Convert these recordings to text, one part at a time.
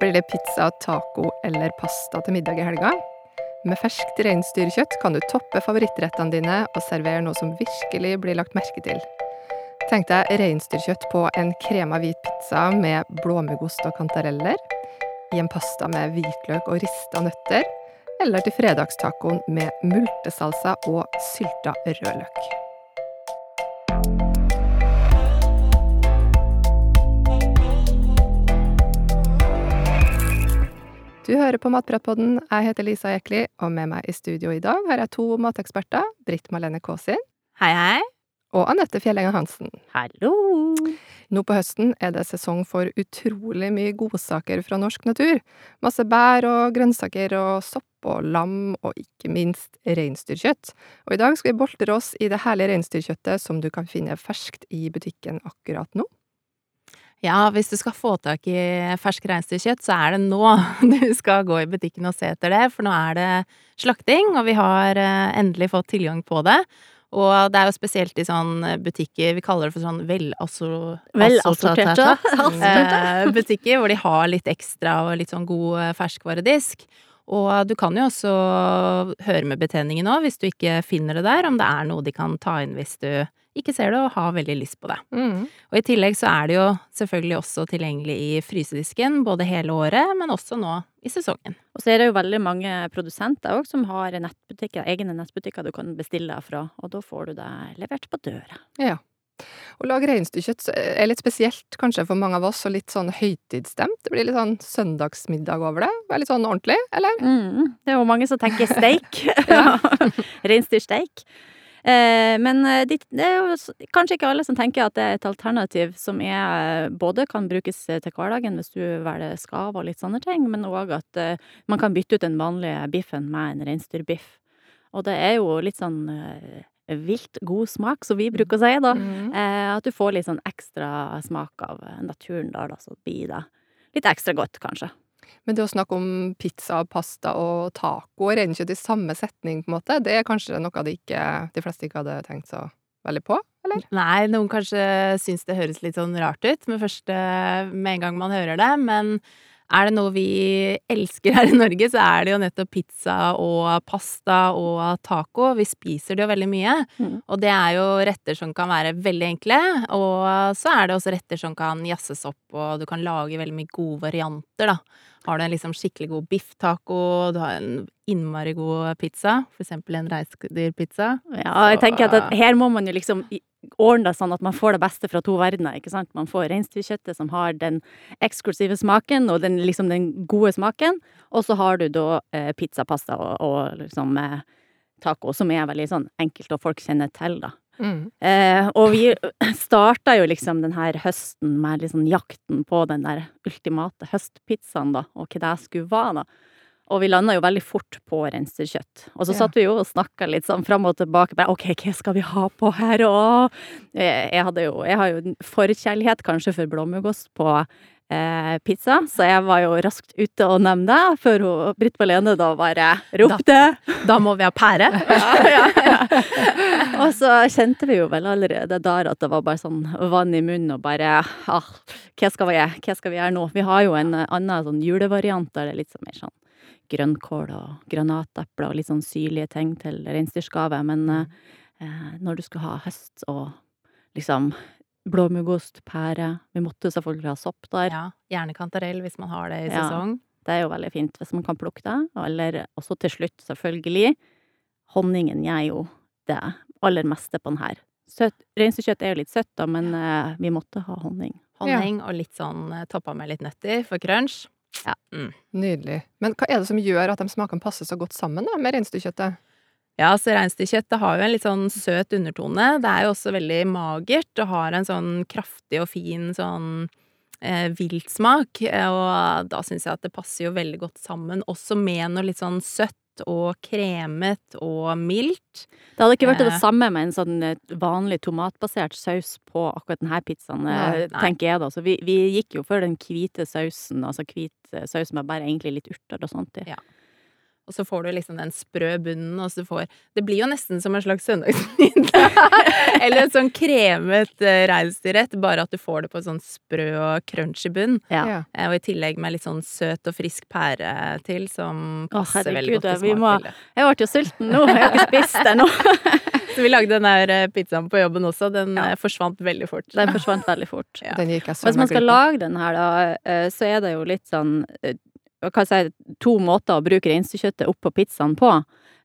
Blir det pizza, taco eller pasta til middag i helga? Med ferskt reinsdyrkjøtt kan du toppe favorittrettene dine og servere noe som virkelig blir lagt merke til. Tenk deg reinsdyrkjøtt på en krema hvit pizza med blåmuggost og kantareller, i en pasta med hvitløk og rista nøtter, eller til fredagstacoen med multesalsa og sylta rødløk. Du hører på Matpratpodden. Jeg heter Lisa Ekli, og med meg i studio i dag har jeg to mateksperter. Britt Malene Kaasin Hei, hei. og Anette Fjellenga Hansen. Hallo. Nå på høsten er det sesong for utrolig mye godsaker fra norsk natur. Masse bær og grønnsaker og sopp og lam, og ikke minst reinsdyrkjøtt. Og i dag skal vi boltre oss i det herlige reinsdyrkjøttet som du kan finne ferskt i butikken akkurat nå. Ja, hvis du skal få tak i fersk reinsdyrkjøtt, så er det nå du skal gå i butikken og se etter det, for nå er det slakting, og vi har eh, endelig fått tilgang på det. Og det er jo spesielt i sånn butikker, vi kaller det for sånn Velassorterte. assorterte, eh, butikker, hvor de har litt ekstra og litt sånn god eh, ferskvaredisk. Og du kan jo også høre med betjeningen òg, hvis du ikke finner det der, om det er noe de kan ta inn hvis du ikke ser det og har veldig lyst på det. Mm. Og i tillegg så er det jo selvfølgelig også tilgjengelig i frysedisken både hele året, men også nå i sesongen. Og så er det jo veldig mange produsenter òg som har nettbutikker, egne nettbutikker du kan bestille fra, og da får du det levert på døra. Ja. Å lage reinsdyrkjøtt er litt spesielt kanskje for mange av oss, og litt sånn høytidsstemt. Det blir litt sånn søndagsmiddag over det. Det er litt sånn ordentlig, eller? Mm, det er jo mange som tenker steik. Reinsdyrsteik. Eh, men eh, de, det er jo kanskje ikke alle som tenker at det er et alternativ som er, eh, både kan brukes til hverdagen hvis du velger skav og litt sånne ting, men òg at man kan bytte ut den vanlige biffen med en reinsdyrbiff. Og det er jo litt sånn vilt god smak, som vi bruker å si, da. Mm. Eh, at du får litt sånn ekstra smak av naturen da, da, så blir det litt ekstra godt, kanskje. Men det å snakke om pizza, pasta og taco og reinkjøtt i samme setning, på en måte, det er kanskje noe de, ikke, de fleste ikke hadde tenkt så veldig på, eller? Nei, noen kanskje syns det høres litt sånn rart ut med, første, med en gang man hører det, men er det noe vi elsker her i Norge, så er det jo nettopp pizza og pasta og taco. Vi spiser det jo veldig mye. Mm. Og det er jo retter som kan være veldig enkle, og så er det også retter som kan jazzes opp, og du kan lage veldig mye gode varianter, da. Har du en liksom skikkelig god bifftaco, du har en innmari god pizza, for eksempel en reinsdyrpizza. Ja, jeg Så, tenker at, eh, at her må man jo liksom ordne det sånn at man får det beste fra to verdener, ikke sant? Man får reinsdyrkjøttet som har den eksklusive smaken og den, liksom den gode smaken, og så har du da eh, pizza, pasta og, og liksom eh, taco, som er veldig sånn enkelt og folk kjenner til, da. Mm. Eh, og vi starta jo liksom den her høsten med liksom jakten på den der ultimate høstpizzaen, da, og hva det skulle være, da. Og vi landa jo veldig fort på renserkjøtt. Og så Ja. satt vi jo og snakka litt sånn fram og tilbake. Bare OK, hva skal vi ha på her, og Jeg, jeg hadde jo Jeg har jo en forkjærlighet kanskje for blåmuggost på eh, pizza, så jeg var jo raskt ute og nevnte det, før hun, Britt Malene da bare ropte. Da må vi ha pære. ja, ja. Og så kjente vi jo vel allerede der at det var bare sånn vann i munnen og bare ah, hva skal vi hva skal vi gjøre nå? Vi har jo en eh, annen sånn julevariant der det er litt sånn mer sånn grønnkål og granatepler og litt sånn syrlige ting til reinsdyrgave, men eh, eh, når du skal ha høst og liksom blåmuggost, pære Vi måtte selvfølgelig ha sopp der. Ja, gjerne kantarell hvis man har det i Ja. sesong. Det er jo veldig fint hvis man kan plukke det. Eller også til slutt, selvfølgelig, honningen gjør jo det aller meste på den her. Reinsdyrkjøtt er jo litt søtt, da, men eh, vi måtte ha honning. Honning og litt sånn eh, toppa med litt nøtter for crunch. Ja. Mm. Nydelig. Men hva er det som gjør at de smakene passer så godt sammen da, med reinsdyrkjøttet? Ja, så reinsdyrkjøtt har jo en litt sånn søt undertone. Det er jo også veldig magert og har en sånn kraftig og fin sånn eh, viltsmak. eh, Og da syns jeg at det passer jo veldig godt sammen, også med noe litt sånn søtt og kremet og mildt. Det hadde ikke vært Eh. det samme med en sånn eh, vanlig tomatbasert saus på akkurat denne pizzaen, eh, Nei, nei. tenker jeg da. Så vi, vi gikk jo for den hvite sausen, altså hvit eh, saus med bare egentlig litt urter og sånt i. Ja. Og så får du liksom den sprø bunnen, og så får Det blir jo nesten som en slags søndagsmiddag. Eller en sånn kremet uh, reinsdyrrett, bare at du får det på en sånn sprø og crunchy bunn. Ja. Eh, og i tillegg med litt sånn søt og frisk pære til, som Å, passer veldig godt til smak. Jeg ble jo sulten nå. Jeg har ikke spist det nå. Så vi lagde den der eh, pizzaen på jobben også. Den Ja. forsvant veldig fort. Den forsvant veldig fort. Ja. Den gikk jeg Hvis man skal lage den her, da, så er det jo litt sånn si To måter å bruke reinsdyrkjøttet opp på pizzaen på.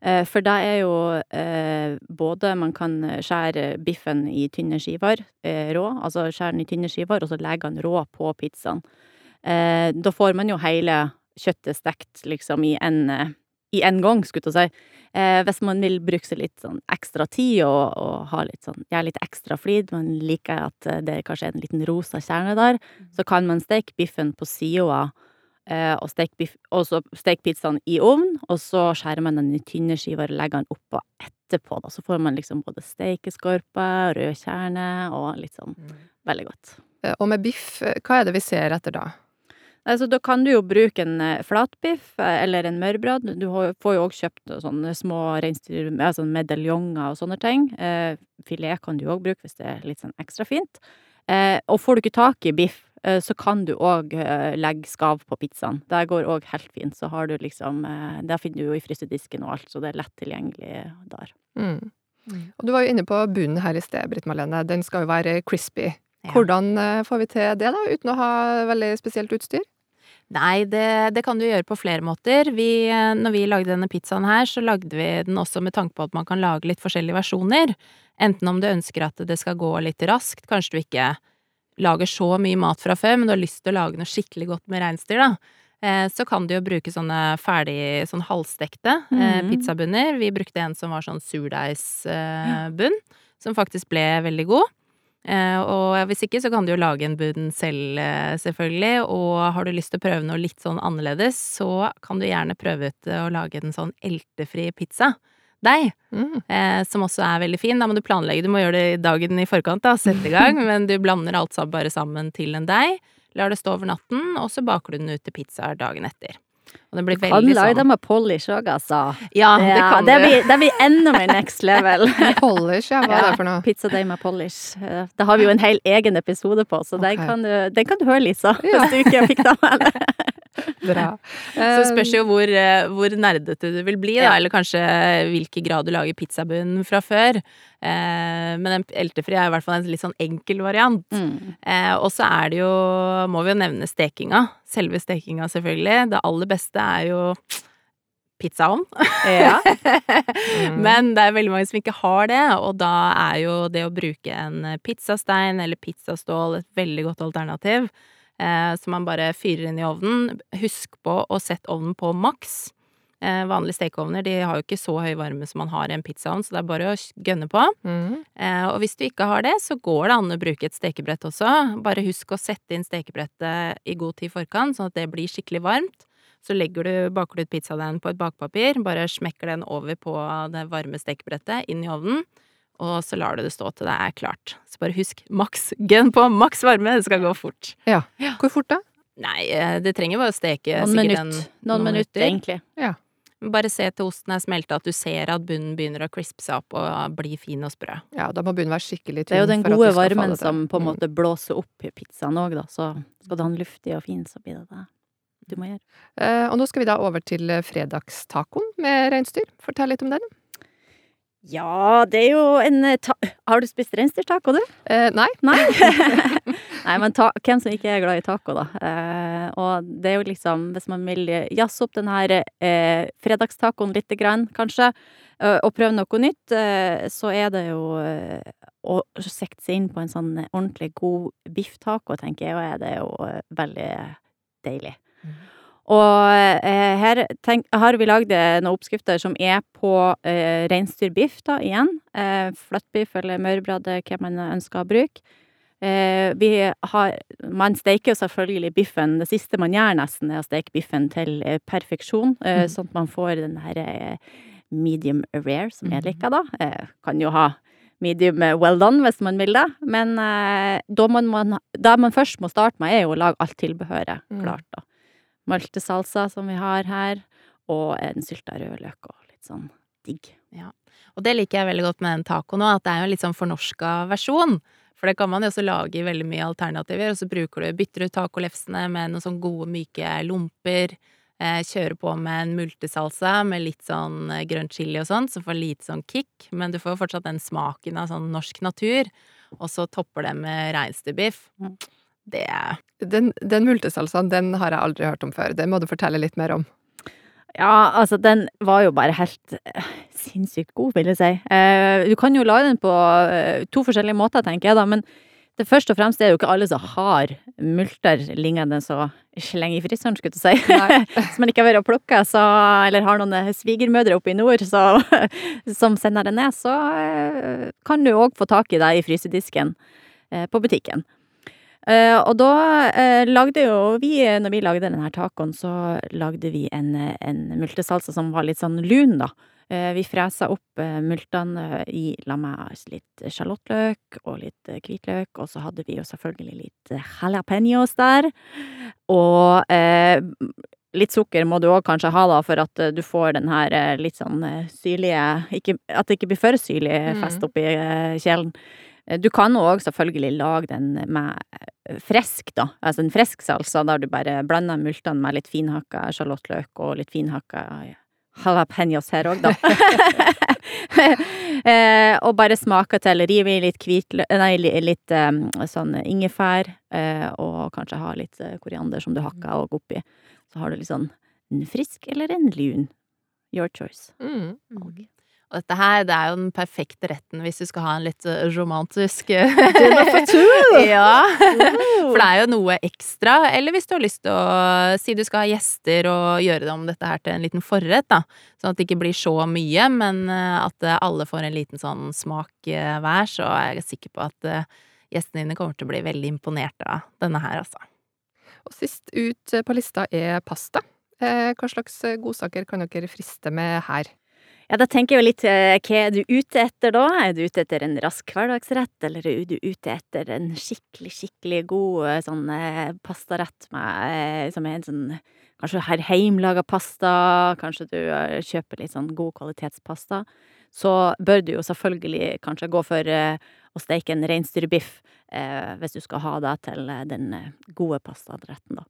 Eh, For det er jo eh, både Man kan skjære biffen i tynne skiver eh, rå, altså skjære den i tynne skiver, og så legge den rå på pizzaen. Eh, Da får man jo hele kjøttet stekt liksom i en, i en gang, skulle jeg si. Eh, hvis man vil bruke seg litt sånn ekstra tid og, og ha litt sånn, gjøre litt ekstra flid, man liker at det kanskje er en liten rosa kjerne der, så kan man steke biffen på sida, og steke biff, og så steke pizzaen i ovn, og så skjærer man den i tynne skiver og legger den oppå etterpå, da. Så får man liksom både steikeskorpe, rød kjerne og litt sånn veldig godt. Eh, Og med biff, eh, hva er det vi ser etter da? Altså, da kan du jo bruke en eh, flatbiff eh, eller en mørbrad. Du får jo òg kjøpt eh, sånne små reinsdyr... Altså medaljonger og sånne ting. Eh, filet kan du òg bruke hvis det er litt sånn ekstra fint. Eh, og får du ikke tak i biff, eh, så kan du òg eh, legge skav på pizzaen. Det går òg helt fint. Så har du liksom Der finner du jo i frysedisken og alt, så det er lett tilgjengelig der. Mm. Og du var jo inne på bunnen her i sted, Britt Marlene. Den skal jo være crispy. Ja. Hvordan eh, får vi til det, da, uten å ha veldig spesielt utstyr? Nei, det, det kan du gjøre på flere måter. Vi, eh, når vi lagde denne pizzaen her, så lagde vi den også med tanke på at man kan lage litt forskjellige versjoner. Enten om du ønsker at det skal gå litt raskt, kanskje du ikke lager så mye mat fra før, men du har lyst til å lage noe skikkelig godt med reinsdyr, da. Eh, Så kan du jo bruke sånne ferdig, sånn halvstekte mm -hmm. pizzabunner. Vi brukte en som var sånn surdeigsbunn, som faktisk ble veldig god. Eh, og hvis ikke, så kan du jo lage en bunn selv, selvfølgelig. Og har du lyst til å prøve noe litt sånn annerledes, så kan du gjerne prøve ut å lage en sånn eltefri pizza. Deig, Mm. eh, som også er veldig fin. Da må du planlegge, du må gjøre det dagen i forkant, da, sette i gang. men du blander alt sammen bare sammen til en deig. Lar det stå over natten, og så baker du den ut til pizzaer dagen etter. Og det blir du Kan veldig lage sånn det med polish òg, altså. Ja, det kan det du. blir, det blir enda mer next level. Polish, ja. Hva er det for noe? Pizzadeig med polish. Eh, Det har vi jo en hel egen episode på, så den, kan du, den kan du høre, Lisa. Ja. Hvis du ikke fikk det med deg. Bra. Så spørs jo hvor, eh, hvor nerdete du vil bli, da, Ja. eller kanskje hvilken grad du lager pizzabunn fra før. Eh, men en eltefri er i hvert fall en litt sånn enkel variant. Mm. Eh, og så er det jo, må vi jo nevne stekinga. Selve stekinga, selvfølgelig. Det aller beste er jo pizzaovn. Ja. Mm. Men det er veldig mange som ikke har det, og da er jo det å bruke en pizzastein eller pizzastål et veldig godt alternativ. Eh, som man bare fyrer inn i ovnen. Husk på å sette ovnen på maks. Eh, vanlige stekeovner de har jo ikke så høy varme som man har i en pizzaovn, så det er bare å gønne på. mm. Eh, og hvis du ikke har det, så går det an å bruke et stekebrett også. Bare husk å sette inn stekebrettet i god tid i forkant, sånn at det blir skikkelig varmt. Så legger du, baker du ut pizzadeigen på et bakpapir, bare smekker den over på det varme stekebrettet, inn i ovnen, og så lar du det stå til det er klart. Så bare husk maks gun på maks varme, det skal gå fort. Hvor fort da? Nei, eh, det trenger bare å steke Noen sikkert en minutter. Noen minutter, egentlig. Bare se til osten er smelta, at du ser at bunnen begynner å crispe seg opp og bli fin og sprø. Ja, da må bunnen være skikkelig tynn. Det er jo den gode varmen som på en Mm. måte blåser opp i pizzaen òg, da. Så skal du ha den luftig og fin, så blir det det du må gjøre. Eh, og nå skal vi da over til fredagstacoen med reinsdyr. Fortell litt om den. Ja, det er jo en eh, Har du spist reinsdyrtaco, du? Eh, nei. Nei. Nei, men ta hvem som ikke er glad i taco, da? Eh, og det er jo liksom, hvis man vil jazze opp den her eh, fredagstacoen lite grann, kanskje, eh, og prøve noe nytt, eh, så er det jo å sikte seg inn på en sånn ordentlig god bifftaco, tenker jeg, og er det jo veldig deilig. Og eh, her tenk, har vi lagd eh, noen oppskrifter som er på eh, reinsdyrbiff, da, igjen. Eh, Fløttbiff eller mørbrad, hva man ønsker å bruke. Eh, vi har Man steiker jo selvfølgelig biffen. Det siste man gjør, nesten, er å steke biffen til eh, perfeksjon, eh, mm. sånn at man får den her eh, medium rare, som jeg Mhm. liker, da. Eh, kan jo ha medium eh, well done hvis man vil det, men eh, da man, man, det man først må starte med, er jo å lage alt tilbehøret Mm. klart, da. Maltesalsa som vi har her, og en sylta rødløk og litt sånn digg. Ja. Og det liker jeg veldig godt med den tacoen òg, at det er jo en litt sånn fornorska versjon. For det kan man jo også lage i veldig mye alternativer, og så bruker du, bytter ut tacolefsene med noen sånn gode, myke lomper. Eh, kjører på med en multesalsa med litt sånn eh, grønn chili og sånn, som får lite sånn kick, men du får jo fortsatt den smaken av sånn norsk natur. Og så topper det med reinsdyrbiff. Mm. Det Den, den multesalsaen den har jeg aldri hørt om før. Det må du fortelle litt mer om. Ja, altså, den var jo bare helt eh, sinnssykt god, vil jeg si. Eh, du kan jo lage den på eh, to forskjellige måter, tenker jeg da, men det først og fremst er det jo ikke alle som har multer liggende så lenge i fryseren, skulle jeg si. som man ikke har vært og plukka, så Eller har noen svigermødre oppe i nord så, som sender det ned, så kan du òg få tak i det i frysedisken eh, på butikken. Eh, og da eh, lagde jo vi, når vi lagde denne tacoen, så lagde vi en, en multesalsa som var litt sånn lun, da. Eh, vi fresa opp multene i la meg litt sjalottløk og litt hvitløk, og så hadde vi jo selvfølgelig litt jalapeños der. Og eh, litt sukker må du òg kanskje ha, da, for at du får den her litt sånn syrlige ikke, At det ikke blir for syrlig fest Mm. oppi eh, kjelen. Eh, Du kan òg selvfølgelig lage den med frisk, fresk, da. Altså en fresk salsa der du bare blander multene med litt finhakka sjalottløk og litt finhakka jalapeños her òg, da. eh, og bare smaker til. Rive i litt hvitløk Nei, litt eh, sånn ingefær, eh, og kanskje ha litt eh, koriander som du hakker òg oppi. Så har du litt sånn en frisk eller en lun. Your choice. Mm. Og dette her, det er jo den perfekte retten hvis du skal ha en litt eh, romantisk eh! Ja. For det er jo noe ekstra. Eller hvis du har lyst til å si du skal ha gjester og gjøre det om dette her til en liten forrett, da. Sånn at det ikke blir så mye, men eh, at alle får en liten sånn smak hver, så er jeg sikker på at gjestene dine kommer til å bli veldig imponert av denne her, altså. Og sist ut på lista er pasta. Hva slags godsaker kan dere friste med her? Ja, da tenker jeg jo litt eh, hva er du ute etter da? Er du ute etter en rask hverdagsrett, eller er du ute etter en skikkelig, skikkelig god eh, sånn eh, pastarett med som er en sånn Kanskje her heimlaga pasta, kanskje du kjøper litt sånn god kvalitetspasta. Så bør du jo selvfølgelig kanskje gå for å steke en reinsdyrbiff, hvis du skal ha det til den gode pastaretten, da.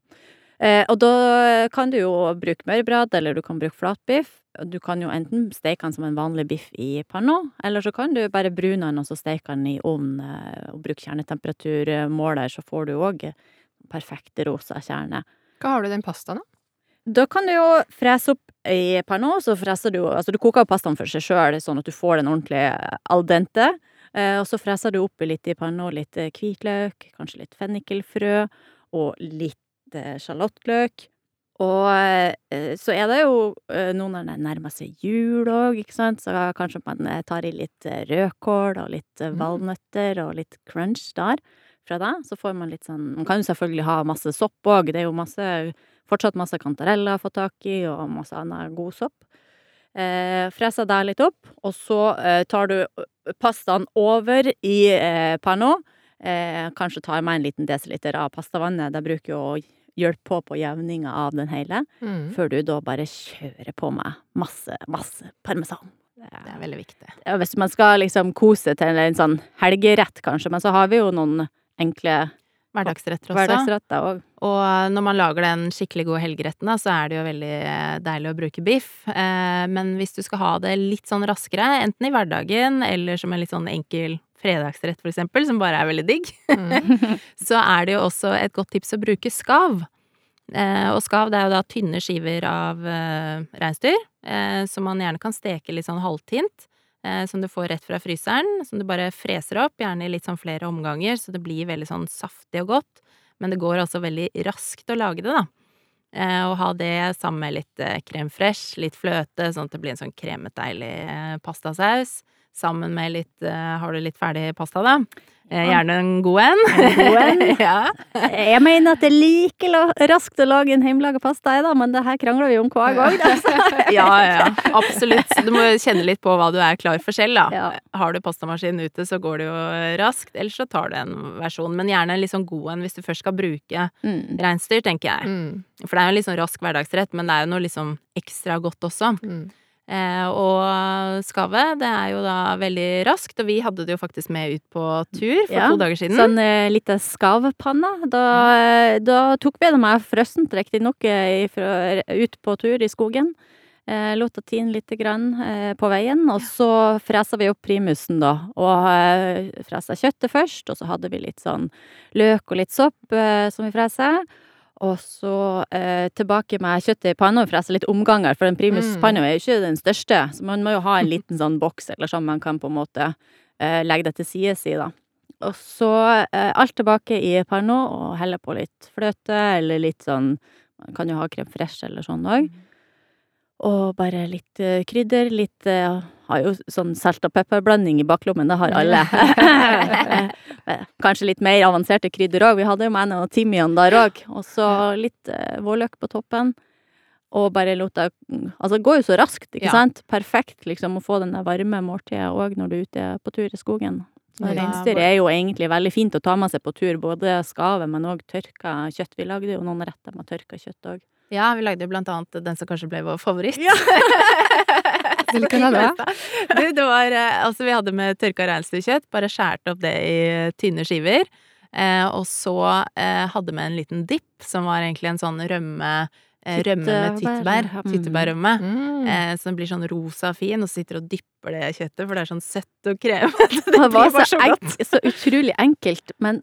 Eh, og da kan du jo bruke mørbrad, eller du kan bruke flatbiff. Du kan jo enten steke den som en vanlig biff i panna, eller så kan du bare brune den og så steke den i ovnen eh, og bruke kjernetemperaturmåler, så får du òg perfekte rosa kjerne. Hva har du i den pastaen, da? Da kan du jo frese opp i panna, så freser du Altså, du koker jo pastaen for seg sjøl, sånn at du får den ordentlig al dente. Eh, og så freser du oppi litt i panna, litt eh, hvitløk, kanskje litt fennikelfrø, og litt eh, sjalottløk. Og eh, så er det jo noen nå når det nærmer seg jul òg, ikke sant, så kanskje man eh, tar i litt eh, rødkål og litt eh, Mm. valnøtter og litt crunch der. Fra det så får man litt sånn Man kan jo selvfølgelig ha masse sopp òg, det er jo masse Fortsatt masse kantareller å få tak i, og masse annen god sopp. Eh, freser det litt opp, og så eh, tar du pastaen over i eh, panna. Eh, kanskje tar meg en liten desiliter av pastavannet. Det bruker jo å hjelpe på på jevninga av den hele. Mm. Før du da bare kjører på med masse, masse parmesan. Det er veldig viktig. Hvis man skal liksom kose til en sånn helgerett, kanskje, men så har vi jo noen enkle Hverdagsretter også. hverdagsretter også. Og når man lager den skikkelig gode helgeretten, da, så er det jo veldig deilig å bruke biff. Eh, men hvis du skal ha det litt sånn raskere, enten i hverdagen eller som en litt sånn enkel fredagsrett, for eksempel, som bare er veldig digg, Mm. så er det jo også et godt tips å bruke skav. Eh, og skav det er jo da tynne skiver av eh, reinsdyr, eh, som man gjerne kan steke litt sånn halvtint. Eh, som du får rett fra fryseren, som du bare freser opp, gjerne i litt sånn flere omganger, så det blir veldig sånn saftig og godt. Men det går altså veldig raskt å lage det, da. Og ha det sammen med litt krem fresh, litt fløte, sånn at det blir en sånn kremet, deilig pastasaus. Sammen med litt eh, Har du litt ferdig pasta, da? Eh, gjerne en god en. En god en. ja. Jeg mener at det er like raskt å lage en hjemmelaga pasta, jeg da, men det her krangler vi om hver gang. da. ja, ja, absolutt. Du må kjenne litt på hva du er klar for selv, da. Ja. Har du pastamaskinen ute, så går det jo raskt, ellers så tar du en versjon. Men gjerne en litt sånn god en hvis du først skal bruke Mm. reinsdyr, tenker jeg. Mm. For det er jo en litt sånn rask hverdagsrett, men det er jo noe liksom ekstra godt også. Mm. Eh, og skavet, det er jo da veldig raskt, og vi hadde det jo faktisk med ut på tur for Ja, to dager siden. Sånn uh, lita skavpanne. Da, ja. da tok vi det med frossent, riktignok, eh, ut på tur i skogen. Eh, lot det tine lite grann eh, på veien, og så fresa vi opp primusen, da. Og eh, fresa kjøttet først, og så hadde vi litt sånn løk og litt sopp eh, som vi freser. Og så eh, tilbake med kjøttet i panna frese litt omganger, for en primuspanne er jo ikke den største, så man må jo ha en liten sånn boks eller sånn man kan på en måte eh, legge det til side si, da. Og så eh, alt tilbake i panna og helle på litt fløte eller litt sånn Man kan jo ha krem fresh eller sånn òg. Og bare litt eh, krydder. Litt eh, Har jo sånn salt og pepperblanding i baklommen, det har alle. Kanskje litt mer avanserte krydder òg. Vi hadde jo med noe timian der òg. Og så litt eh, vårløk på toppen. Og bare lot det Altså, det går jo så raskt, ikke Ja. sant? Perfekt liksom å få den der varme måltidet òg når du er ute på tur i skogen. Så Ja, reinsdyr er jo egentlig veldig fint å ta med seg på tur, både skavet, men òg tørka kjøtt. Vi lagde jo noen retter med tørka kjøtt òg. Ja, vi lagde jo blant annet den som kanskje ble vår favoritt. Hvilken av det? Du, det var eh, Altså, vi hadde med tørka reinsdyrkjøtt, bare skåret opp det i tynne skiver. Eh, og så eh, hadde vi en liten dipp, som var egentlig en sånn rømme eh, Rømme med Tyttebær. Mm. Tyttebærrømme. Mm. Eh, som blir sånn rosa fin, og sitter og dypper det kjøttet, for det er sånn søtt og kremete. Det Det var så, så så utrolig enkelt, men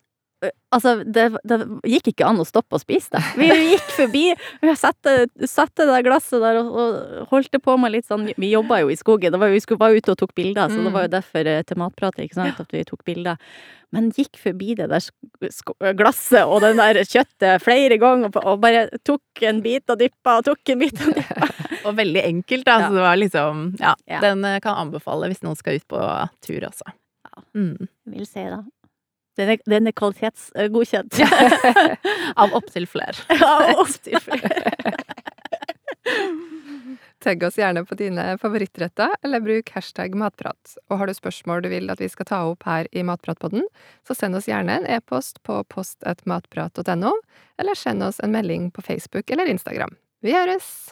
altså, det, det gikk ikke an å stoppe å spise det. Vi gikk forbi, vi satte, satte det glasset der og, og holdt det på med litt sånn Vi jobba jo i skogen, det var, vi skulle var ute og tok bilder, så det var jo derfor eh, til matpratet, ikke sant, at vi tok bilder. Men gikk forbi det der glasset og den der kjøttet flere ganger og, bare tok en bit og dyppa og tok en bit og dyppa. Og veldig enkelt, da. Så det var liksom Ja. Den eh, kan anbefale hvis noen skal ut på tur, også. Ja. Mm. Vil si det. Den er, den er kvalitetsgodkjent. Av opptil flere. Av opptil flere. Tagg oss gjerne på dine favorittretter, eller bruk hashtag matprat. Og har du spørsmål du vil at vi skal ta opp her i Matpratpodden, så send oss gjerne en e-post på post.matprat.no, eller send oss en melding på Facebook eller Instagram. Vi høres!